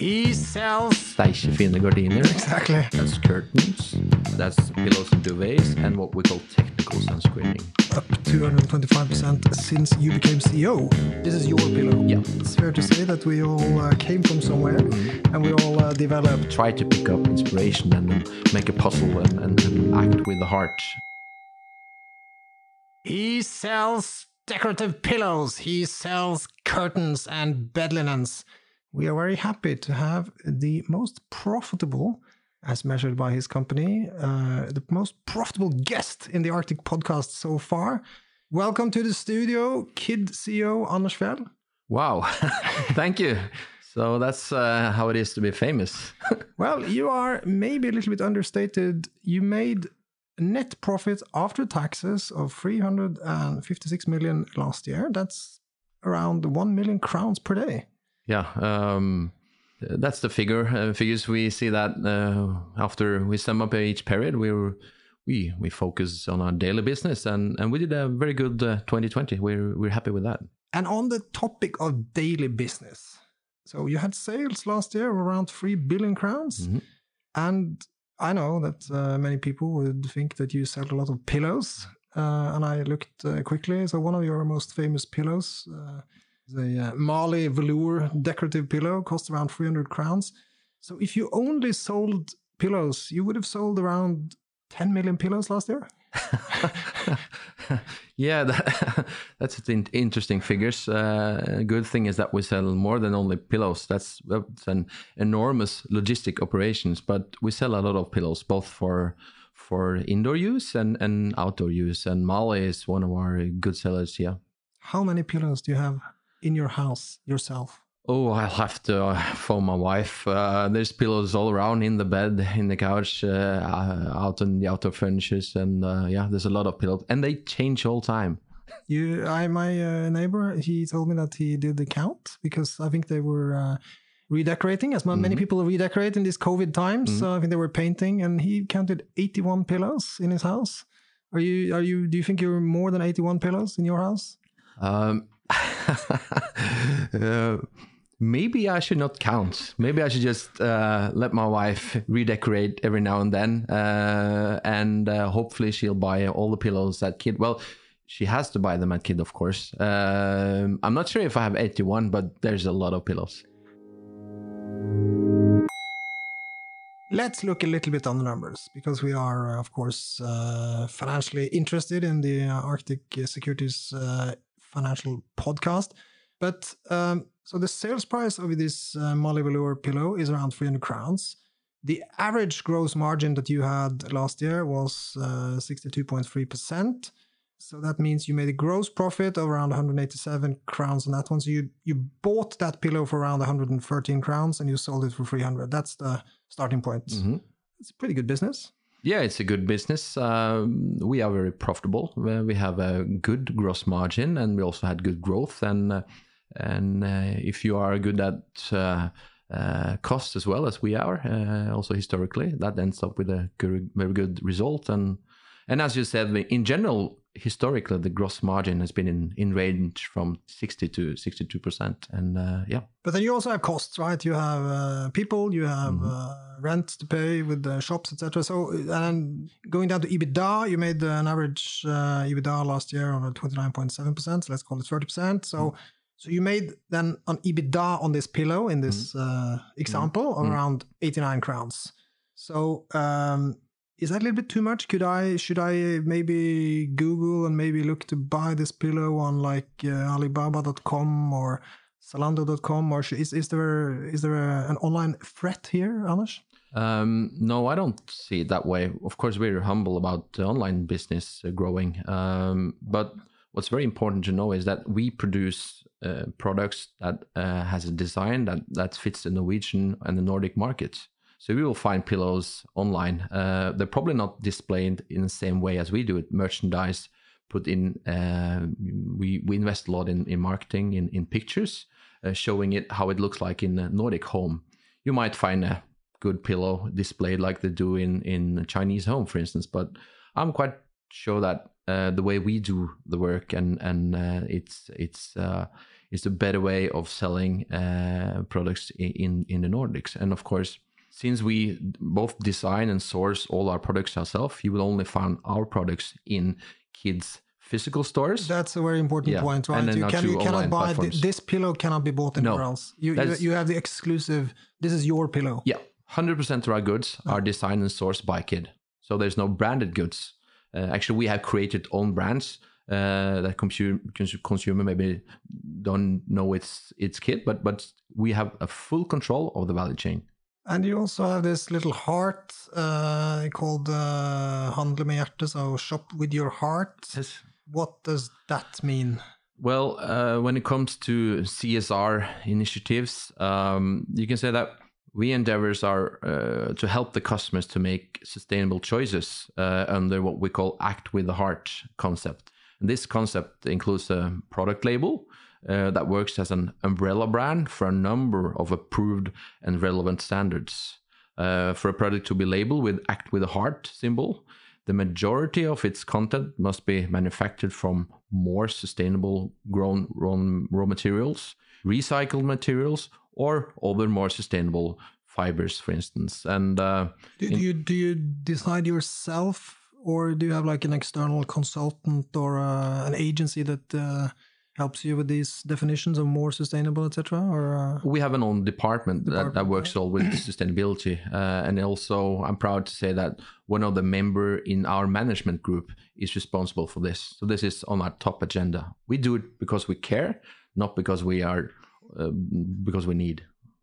He sells Steike fine gardiner. exactly That's curtains. That's pillows and duvets, and what we call technical sunscreening. up 225% since you became CEO. This is your pillow. Yeah. It's fair to say that we all uh, came from somewhere and we all uh, developed. Try to pick up inspiration and make a puzzle and, and, and act with the heart. He sells decorative pillows. He sells curtains and bed linens. We are very happy to have the most profitable, as measured by his company, uh, the most profitable guest in the Arctic podcast so far. Welcome to the studio, Kid CEO Anders Fjeld. Wow, thank you. So that's uh, how it is to be famous. Well, you are maybe a little bit understated. You made net profit after taxes of 356 million last year. That's around 1 million crowns per day. Yeah, um, that's the figure. Uh, figures we see that uh, after we sum up each period, we were, we we focus on our daily business, and, and we did a very good uh, 2020. We're we're happy with that. And on the topic of daily business, so you had sales last year of around 3 billion crowns. Mhm. And I know that uh, many people would think that you sell a lot of pillows. Uh, and I looked uh, quickly. So one of your most famous pillows, uh, the uh, Mali velour decorative pillow, costs around 300 crowns. So if you only sold pillows, you would have sold around 10 million pillows last year. yeah, that, that's in- interesting figures. Uh, good thing is that we sell more than only pillows. That's, that's an enormous logistic operations, but we sell a lot of pillows, both for for indoor use and, and outdoor use. And Mali is one of our good sellers. Yeah. How many pillows do you have in your house yourself? Oh, I'll have to uh, phone my wife. Uh, there's pillows all around in the bed, in the couch, uh, uh, out in the outdoor furnitures, and uh, yeah, there's a lot of pillows, and they change all time. You, I, my uh, neighbor, he told me that he did the count because I think they were uh, redecorating, as ma- many people redecorate in these COVID times. So I think they were painting, and he counted 81 pillows in his house. Are you? Are you? Do you think you're more than 81 pillows in your house? Um, uh, maybe I should not count. Maybe I should just uh, let my wife redecorate every now and then, uh, and uh, hopefully she'll buy all the pillows at Kid. Well, she has to buy them at Kid, of course. Um, I'm not sure if I have 81, but there's a lot of pillows. Let's look a little bit on the numbers because we are, of course, uh, financially interested in the Arctic Securities uh, financial podcast. But um, so the sales price of this uh, Mali velour pillow is around 300 crowns. The average gross margin that you had last year was uh, 62.3%. So that means you made a gross profit of around 187 crowns on that one. So you you bought that pillow for around 113 crowns and you sold it for 300. That's the starting point. Mhm. It's a pretty good business. Yeah, it's a good business. Um, we are very profitable. Uh, We have a good gross margin, and we also had good growth. And uh, and uh, if you are good at uh, uh, cost as well as we are, uh, also historically, that ends up with a good, very good result. And and as you said, in general, historically, the gross margin has been in, in range from sixty to sixty two percent. And uh, yeah, But then you also have costs, right? You have uh, people, you have uh, rent to pay with the shops, etc. So, and then going down to EBITDA, you made an average uh, EBITDA last year of 29.7%. So let's call it 30%. So, so you made then an EBITDA on this pillow in this uh, example of around 89 crowns. So, um, is that a little bit too much? Could I, should I maybe Google and maybe look to buy this pillow on like uh, Alibaba.com or Zalando.com, or is is there is there a, an online threat here, Anders? Um, no, I don't see it that way. Of course, we're humble about the online business uh, growing. Um, but what's very important to know is that we produce uh, products that uh, has a design that, that fits the Norwegian and the Nordic markets. So we will find pillows online. Uh, they're probably not displayed in the same way as we do it. Merchandise put in. Uh, we we invest a lot in, in marketing in in pictures, uh, showing it how it looks like in a Nordic home. You might find a good pillow displayed like they do in in a Chinese home, for instance. But I'm quite sure that uh, the way we do the work and and uh, it's it's uh, is a better way of selling uh, products in in the Nordics. And of course, since we both design and source all our products ourselves, you will only find our products in kids' physical stores. That's a very important Yeah, point, right? You, can, you cannot buy platforms. this pillow cannot be bought anywhere No, else. You, you you have the exclusive. This is your pillow. Yeah, hundred percent of our goods are designed and sourced by Kid. So there's no branded goods. Uh, actually, we have created own brands uh, that consumer consumer maybe don't know it's it's Kid, but but we have a full control of the value chain. And you also have this little heart uh, called uh, Handle med hjertet, so shop with your heart. What does that mean? Well, uh, when it comes to CSR initiatives, um, you can say that we endeavors are uh, to help the customers to make sustainable choices uh, under what we call "act with the heart" concept. And this concept includes a product label uh, that works as an umbrella brand for a number of approved and relevant standards. Uh, for a product to be labeled with "act with a heart" symbol, the majority of its content must be manufactured from more sustainable grown raw, materials, recycled materials, or other more sustainable fibers, for instance. And uh, Do, do you do you decide yourself, or do you have like an external consultant or uh, an agency that uh, helps you with these definitions of more sustainable, etc.? Or uh, we have an own department, that, that Department, works all with sustainability. Uh, and also, I'm proud to say that one of the member in our management group is responsible for this. So this is on our top agenda. We do it because we care, not because we are uh, because we need.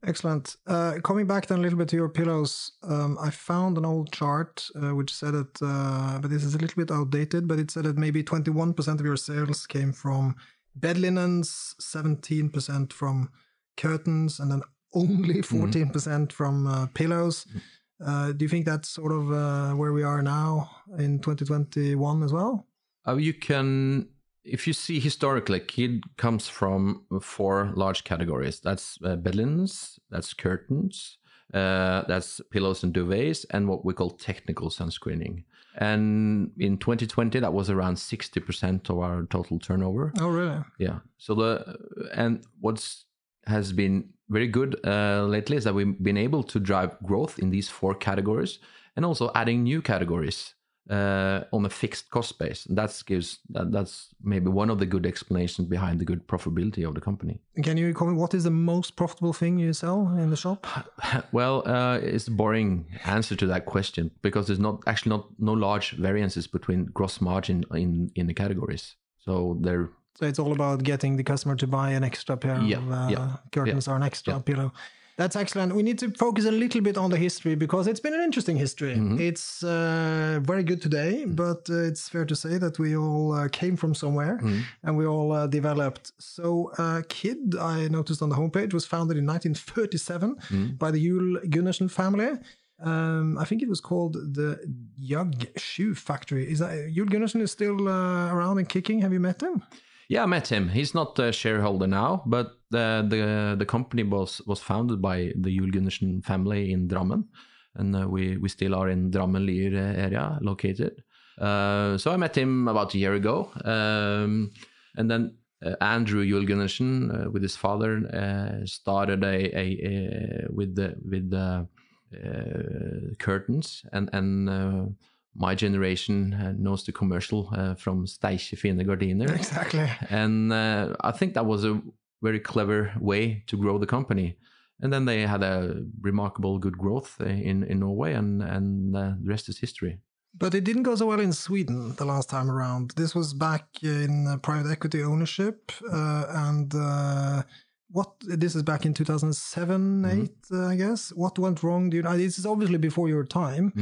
Excellent. Uh, coming back then a little bit to your pillows, um, I found an old chart uh, which said that, uh, but this is a little bit outdated, but it said that maybe 21% of your sales came from bed linens, 17% from curtains, and then only 14% from uh, pillows. Uh, do you think that's sort of uh, where we are now in 2021 as well? Uh, you can, if you see historically, Kid comes from four large categories. That's uh, bed linens, that's curtains, uh, that's pillows and duvets, and what we call technical sunscreening. And in 2020, that was around 60% of our total turnover. Oh, really? Yeah. So the and what's has been very good uh, lately is that we've been able to drive growth in these four categories and also adding new categories uh, on a fixed cost base. And that gives that, that's maybe one of the good explanations behind the good profitability of the company. Can you comment what is the most profitable thing you sell in the shop? well, uh, it's a boring answer to that question because there's not actually not no large variances between gross margin in in the categories. So they're So it's all about getting the customer to buy an extra pair Yeah, of uh, yeah, curtains or an extra pillow. That's excellent. We need to focus a little bit on the history because it's been an interesting history. Mm-hmm. It's uh, very good today, but uh, it's fair to say that we all uh, came from somewhere Mm-hmm. and we all uh, developed. So, uh, Kid, I noticed on the homepage, was founded in 1937 Mm-hmm. by the Jule Gundersen family. Um, I think it was called the Jug Shoe Factory. Is that Jule Gundersen is still uh, around and kicking? Have you met him? Yeah, I met him. He's not a shareholder now, but the the the company was was founded by the Jul family in Drammen, and uh, we we still are in Drammen Lier area located. Uh, so I met him about a year ago, um, and then uh, Andrew Jul uh, with his father uh, started a, a, a with the with the uh, curtains and and. My generation uh, knows the commercial uh, from Steike fine gardiner. Exactly. And uh, I think that was a very clever way to grow the company. And then they had a remarkable good growth uh, in, in Norway, and, and uh, the rest is history. But it didn't go so well in Sweden the last time around. This was back in uh, private equity ownership, uh, and uh, what this is back in 2007, eight, uh, I guess. What went wrong? Do you know? This is obviously before your time,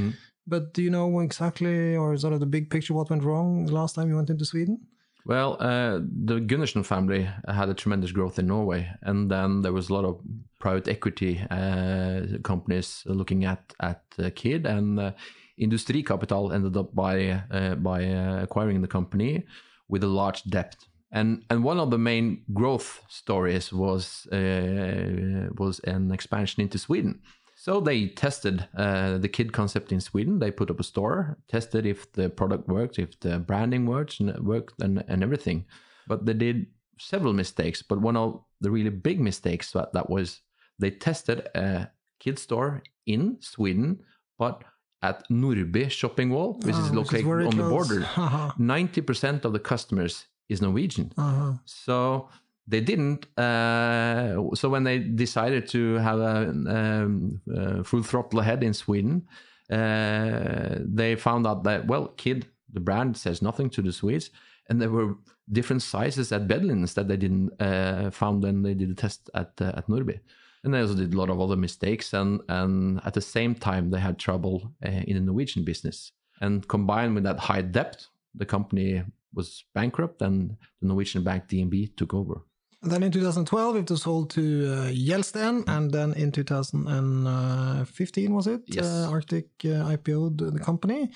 but do you know exactly, or sort of the big picture, what went wrong the last time you went into Sweden? Well, uh, the Gunnarsson family had a tremendous growth in Norway, and then there was a lot of private equity uh, companies looking at at uh, Kid, and uh, Industrikapital ended up by uh, by uh, acquiring the company with a large debt. And and one of the main growth stories was uh, was an expansion into Sweden. So they tested uh, the kid concept in Sweden. They put up a store, tested if the product worked, if the branding worked, and worked, and, and everything. But they did several mistakes, but one of the really big mistakes that, that was they tested a kid store in Sweden, but at Nordby shopping mall, which Oh, is which is located on the close. border. Uh-huh. 90% of the customers is Norwegian. Uh-huh. So they didn't. Uh, so when they decided to have a um, full throttle ahead in Sweden, uh, they found out that well, Kid, the brand says nothing to the Swedes, and there were different sizes at Bedlins that they didn't uh, found when they did the test at uh, at Nordby. And they also did a lot of other mistakes, and and at the same time they had trouble uh, in the Norwegian business. And combined with that high debt, the company was bankrupt, and the Norwegian bank DNB took over. Then in 2012, it was sold to uh, Gjelsten, and then in 2015, was it? Yes. Uh, Arctic uh, IPO'd the company.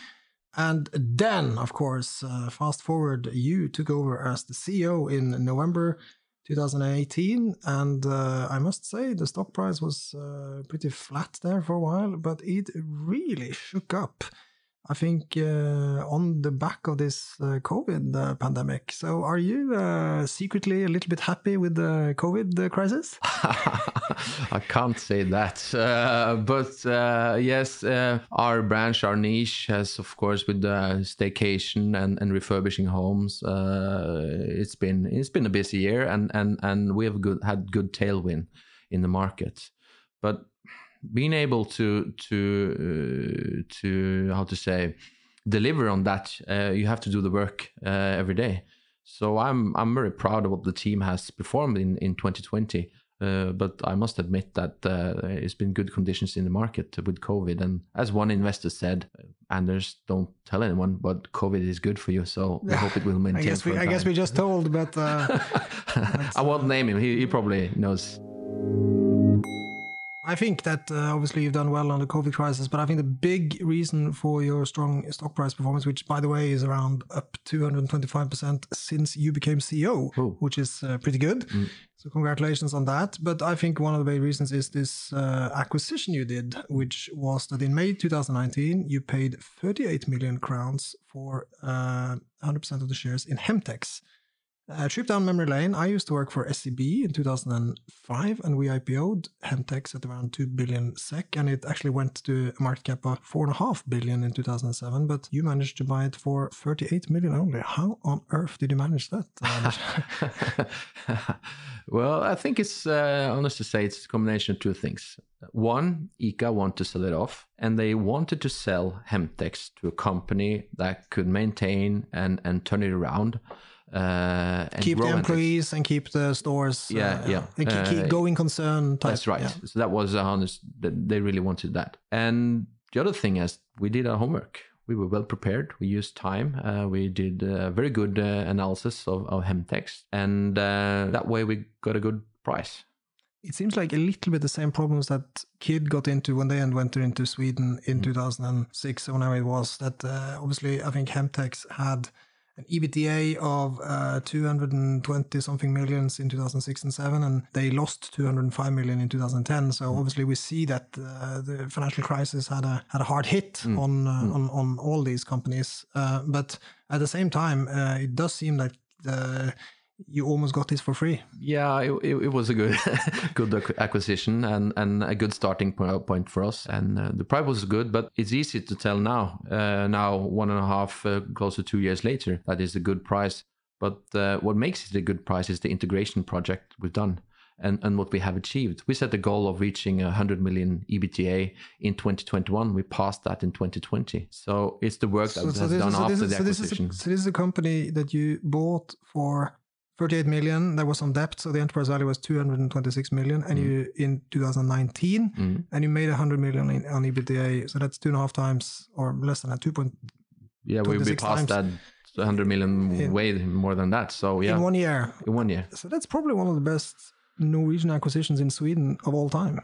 And then, of course, uh, fast forward, you took over as the CEO in November 2018. And uh, I must say, the stock price was uh, pretty flat there for a while, but it really shook up. I think uh, on the back of this uh, COVID uh, pandemic. So, are you uh, secretly a little bit happy with the COVID uh, crisis? I can't say that, uh, but yes, our branch, our niche, has of course with the staycation and, and refurbishing homes. It's been it's been a busy year, and and and we have good had good tailwind in the market, but being able to to uh, to how to say deliver on that, uh, you have to do the work uh, every day. So I'm I'm very proud of what the team has performed in in 2020. Uh, but I must admit that uh, it's been good conditions in the market with COVID. And as one investor said, Anders, don't tell anyone, but COVID is good for you. So we hope it will I maintain. guess we, I guess we just told, but uh, I won't name him. He, he probably knows. I think that uh, obviously you've done well on the COVID crisis, but I think the big reason for your strong stock price performance, which by the way is around up 225% since you became CEO, Oh. which is uh, pretty good. So congratulations on that. But I think one of the big reasons is this uh, acquisition you did, which was that in May 2019 you paid 38 million crowns for uh, 100% of the shares in Hemtex. Uh, trip down memory lane. I used to work for SEB in 2005, and we IPO'd Hemtex at around 2 billion SEK, and it actually went to a market cap of 4.5 billion in 2007. But you managed to buy it for 38 million only. How on earth did you manage that? Well, I think it's uh, honest to say it's a combination of two things. One, ICA wanted to sell it off, and they wanted to sell Hemtex to a company that could maintain and, and turn it around. Uh, and keep the employees and keep the stores. Yeah, uh, yeah. And keep, keep Uh, going concern type. That's right. yeah. So that was a honest. that They really wanted that. And the other thing is, we did our homework. We were well prepared. We used time. Uh, we did a very good uh, analysis of, of Hemtex, and uh, that way we got a good price. It seems like a little bit the same problems that Kid got into when they went into Sweden in 2006 or whenever it was. That uh, obviously, I think Hemtex had an EBITDA of uh, 220 something millions in 2006 and 7, and they lost 205 million in 2010. So obviously, we see that uh, the financial crisis had a had a hard hit on, uh, on on all these companies. Uh, but at the same time, uh, it does seem like the, you almost got this for free. Yeah, it, it, it was a good good acquisition and, and a good starting point for us. And uh, the price was good, but it's easy to tell now. Uh, now one and a half, uh, close to two years later, that is a good price. But uh, what makes it a good price is the integration project we've done. And, and what we have achieved. We set the goal of reaching 100 million EBITDA in 2021. We passed that in 2020. So it's the work that was done is- after is, the so this is a, acquisition. so this is a company that you bought for 38 million. that was on debt, so the enterprise value was 226 million, and you in 2019, Mm. and you made 100 million in, on EBITDA. So that's two and a half times, or less than that, two point Yeah, we, we 26 passed times. that 100 million In- way more than that. So yeah, in one year. in one year. So that's probably one of the best Norwegian acquisitions in Sweden of all time.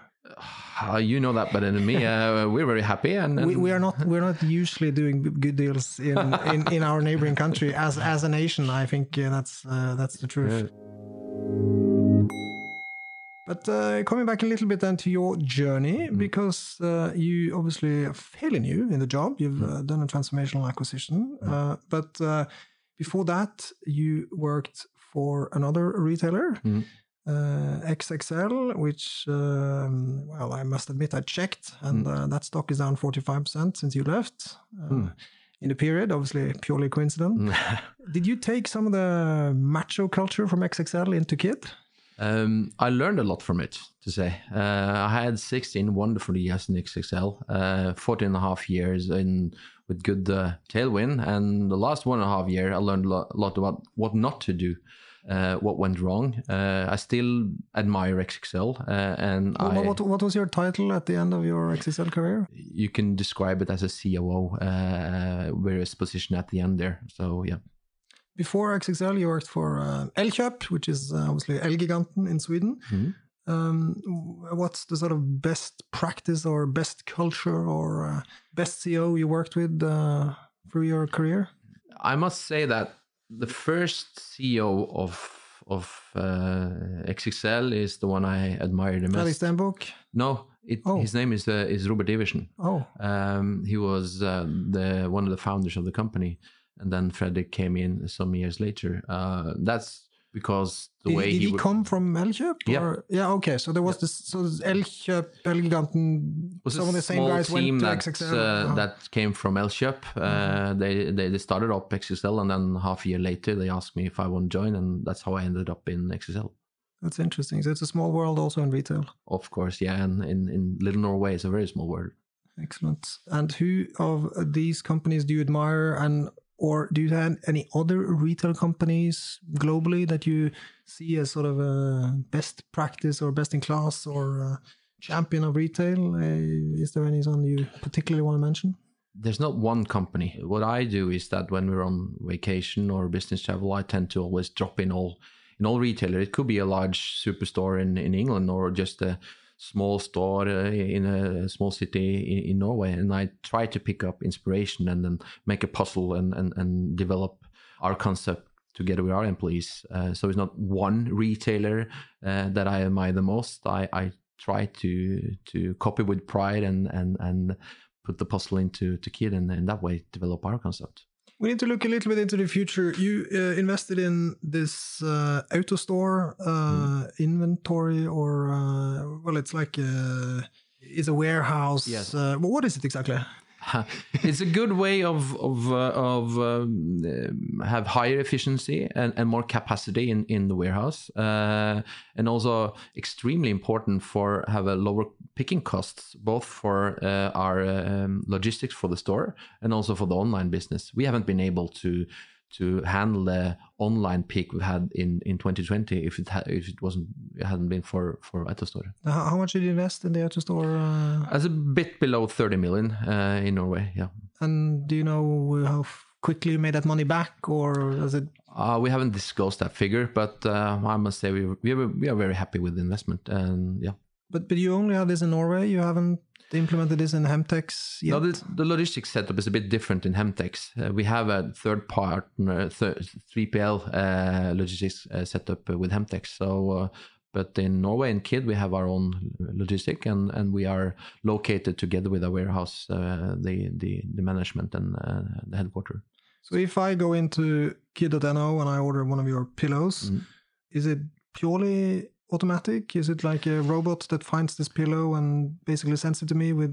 Uh, you know that better than me. Uh, we're very happy, and, and We, we are not we're not usually doing good deals in, in, in our neighboring country as as a nation. I think uh, that's uh, that's the truth. Yeah. But uh, coming back a little bit then to your journey, because uh, you obviously are fairly new in the job. You've uh, done a transformational acquisition, uh, but uh, before that, you worked for another retailer, Mhm. Uh, XXL, which, um, well, I must admit I checked, and uh, that stock is down 45% since you left. Uh, Mm. In the period, obviously purely coincident. Did you take some of the macho culture from XXL into Kid? Um, I learned a lot from it, to say. Uh, I had 16 wonderful years in XXL, uh, 14 and a half years in with good uh, tailwind. And the last one and a half year, I learned a lot, a lot about what not to do, uh, what went wrong. Uh, I still admire XXL. Uh, and What, I, what, what was your title at the end of your XXL career? you can describe it as a COO, uh, various position at the end there. So, yeah. Before XXL, you worked for uh, which is uh, obviously Elgiganten in Sweden. Mhm. Um, what's the sort of best practice or best culture or uh, best CEO you worked with uh, through your career? I must say that the first CEO of of uh, XXL is the one I admire the most. Steenbuch? No, it, Oh. his name is uh, is Robert Iversen. Oh, Um, he was uh, the one of the founders of the company, and then Fredrik came in some years later. Uh, that's because the did, way did he, would- come from Elkjøp? Yeah. Yeah, okay. So there was this, so Elkjøp, Elgiganten, was some of the same guys team went to that XXL. uh, Oh. that came from Elkjøp. Uh, they, they they started up XXL, and then half a year later they asked me if I want to join, and that's how I ended up in XXL. That's interesting. So it's a small world also in retail. Of course, yeah, and in in Little Norway, it's a very small world. Excellent. And who of these companies do you admire, and or do you have any other retail companies globally that you see as sort of a best practice or best in class or champion of retail? Uh, is there any one you particularly want to mention? there's not one company. What I do is that when we're on vacation or business travel, I tend to always drop in all in all retailer. It could be a large superstore in, in England or just a small store in a small city in, in Norway, and I try to pick up inspiration and then make a puzzle and and, and develop our concept together with our employees. Uh, so it's not one retailer uh, that I admire the most. I, I try to to copy with pride and and and put the puzzle into to Kid and in that way develop our concept. We need to look a little bit into the future. You uh, invested in this uh, auto store uh, inventory, or uh, well, it's like a, it's a warehouse. Yes. Uh, well, what is it exactly? it's a good way of of uh, of um, um, have higher efficiency and, and more capacity in in the warehouse, uh, and also extremely important for have a lower picking costs both for uh, our um, logistics for the store and also for the online business. We haven't been able to to handle the online peak we had in, in 2020 if it ha- if it wasn't it hadn't been for for Autostore. How, how much did you invest in the Autostore? Uh, As a bit below 30 million uh, in Norway, yeah. and do you know how quickly you made that money back, or is it? Uh, we haven't disclosed that figure, but uh, I must say we we are, we are very happy with the investment, and yeah. But but you only have this in Norway. You haven't implemented this in Hemtex yet. No, the, the logistics setup is a bit different in Hemtex. Uh, we have a third partner, th- 3PL uh, logistics uh, setup with Hemtex. So, uh, but in Norway and Kid, we have our own logistic, and, and we are located together with our warehouse, uh, the, the the management and uh, the headquarter. So if I go into kid.no and I order one of your pillows, Mhm. is it purely automatic? Is it like a robot that finds this pillow and basically sends it to me with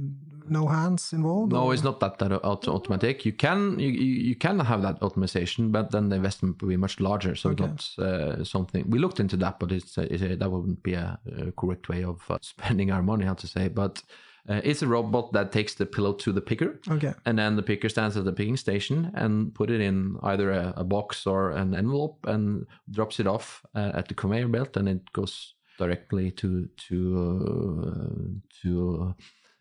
no hands involved? No, or- it's not that, that auto- automatic. You can you, you can have that automation, but then the investment will be much larger. So Okay. that's uh, something we looked into that, but it's, it's uh, that wouldn't be a, a correct way of uh, spending our money, how to say. But uh, it's a robot that takes the pillow to the picker, Okay. and then the picker stands at the picking station and put it in either a, a box or an envelope and drops it off uh, at the conveyor belt, and it goes directly to to uh, to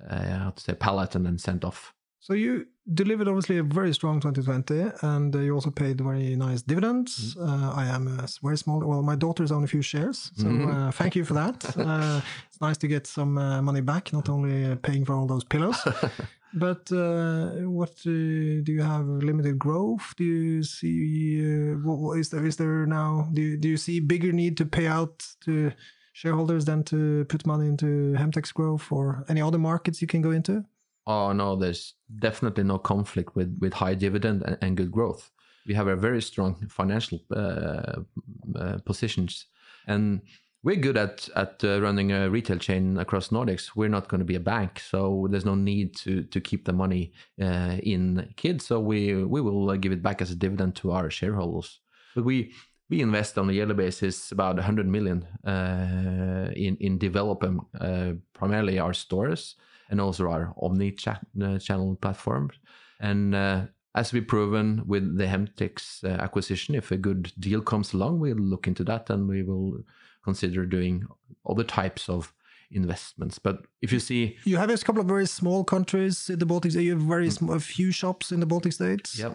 uh, how to say pallet and then sent off. So you delivered obviously a very strong 2020, and uh, you also paid very nice dividends. Mm-hmm. Uh, I am a very small. Well, my daughter's own a few shares, so Mhm. uh, thank you for that. uh, it's nice to get some uh, money back, not only uh, paying for all those pillows. but uh, what do you have? Limited growth? Do you see? Uh, what, what is there? Is there now? Do you, do you see bigger need to pay out to shareholders than to put money into Hemtex growth or any other markets you can go into? Oh no, there's definitely no conflict with with high dividend and, and good growth. we have a very strong financial uh, uh, positions, and we're good at at uh, running a retail chain across Nordics. We're not going to be a bank, so there's no need to to keep the money uh, in kids. So we we will uh, give it back as a dividend to our shareholders. But we we invest on a yearly basis about 100 million uh, in in developing uh, primarily our stores and also our omni uh, channel platforms. And uh, as we've proven with the Hemtex uh, acquisition, if a good deal comes along, we'll look into that and we will consider doing other types of investments. But if you see, you have a couple of very small countries in the Baltics. You have very mm. small, a few shops in the Baltic states. Yeah,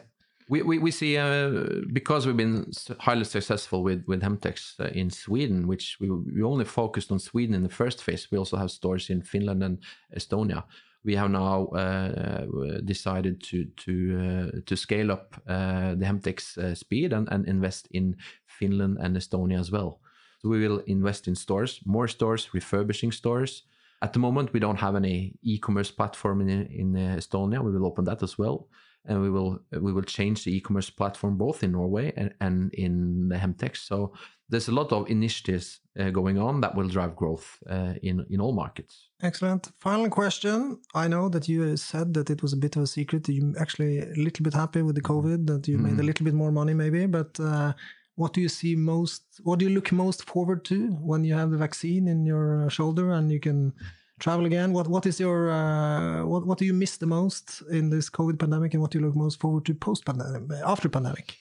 we we, we see uh, because we've been highly successful with with Hemtex uh, in Sweden, which we we only focused on Sweden in the first phase. We also have stores in Finland and Estonia. We have now uh, decided to to uh, to scale up uh, the Hemtex uh, speed and, and invest in Finland and Estonia as well. So we will invest in stores, more stores, refurbishing stores. At the moment, we don't have any e-commerce platform in in Estonia. We will open that as well, and we will we will change the e-commerce platform both in Norway and, and in the Hemtex. So there's a lot of initiatives uh, going on that will drive growth uh, in in all markets. Excellent. Final question. I know that you said that it was a bit of a secret. You actually a little bit happy with the COVID that you mm. made a mm-hmm. little bit more money, maybe, but. Uh, what do you see most what do you look most forward to when you have the vaccine in your shoulder and you can travel again what what is your uh, what what do you miss the most in this covid pandemic and what do you look most forward to post pandemic after pandemic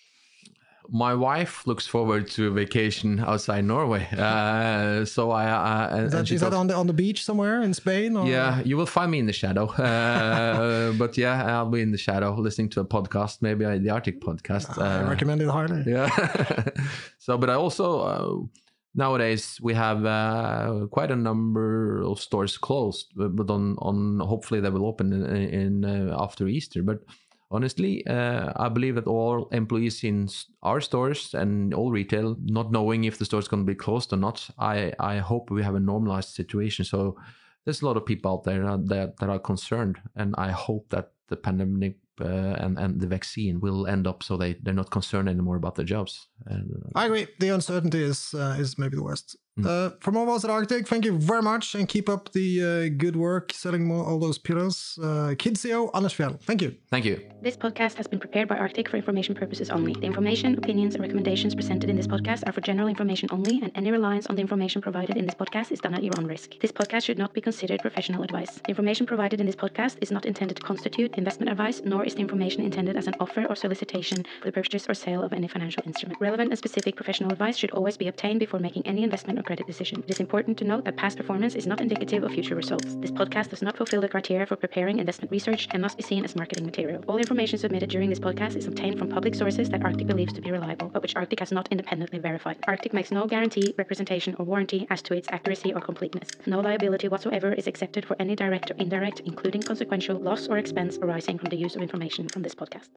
my wife looks forward to a vacation outside Norway. Uh, so I, I is, that, is that on the on the beach somewhere in Spain? Or? Yeah, you will find me in the shadow. Uh, but yeah, I'll be in the shadow listening to a podcast, maybe the Arctic podcast. I uh, recommend it highly. Yeah. so, but I also uh, nowadays we have uh, quite a number of stores closed, but on on hopefully they will open in, in uh, after Easter, but honestly, uh, I believe that all employees in our stores and all retail, not knowing if the store is going to be closed or not, I, I hope we have a normalized situation. So there's a lot of people out there that, that are concerned, and I hope that the pandemic uh, and and the vaccine will end up so they they're not concerned anymore about their jobs. And, uh, I agree. The uncertainty is uh, is maybe the worst. Mm. Uh, from all of us at Arctic, thank you very much and keep up the uh, good work selling more all those pillars. Uh, Kid CEO Anders Fjeld, thank you. Thank you. This podcast has been prepared by Arctic for information purposes only. The information, opinions, and recommendations presented in this podcast are for general information only, and any reliance on the information provided in this podcast is done at your own risk. This podcast should not be considered professional advice. The information provided in this podcast is not intended to constitute investment advice, nor is the information intended as an offer or solicitation for the purchase or sale of any financial instrument. Relevant and specific professional advice should always be obtained before making any investment or credit decision. It is important to note that past performance is not indicative of future results. This podcast does not fulfill the criteria for preparing investment research and must be seen as marketing material. All information submitted during this podcast is obtained from public sources that Arctic believes to be reliable, but which Arctic has not independently verified. Arctic makes no guarantee, representation, or warranty as to its accuracy or completeness. No liability whatsoever is accepted for any direct or indirect, including consequential, loss or expense arising from the use of information from this podcast.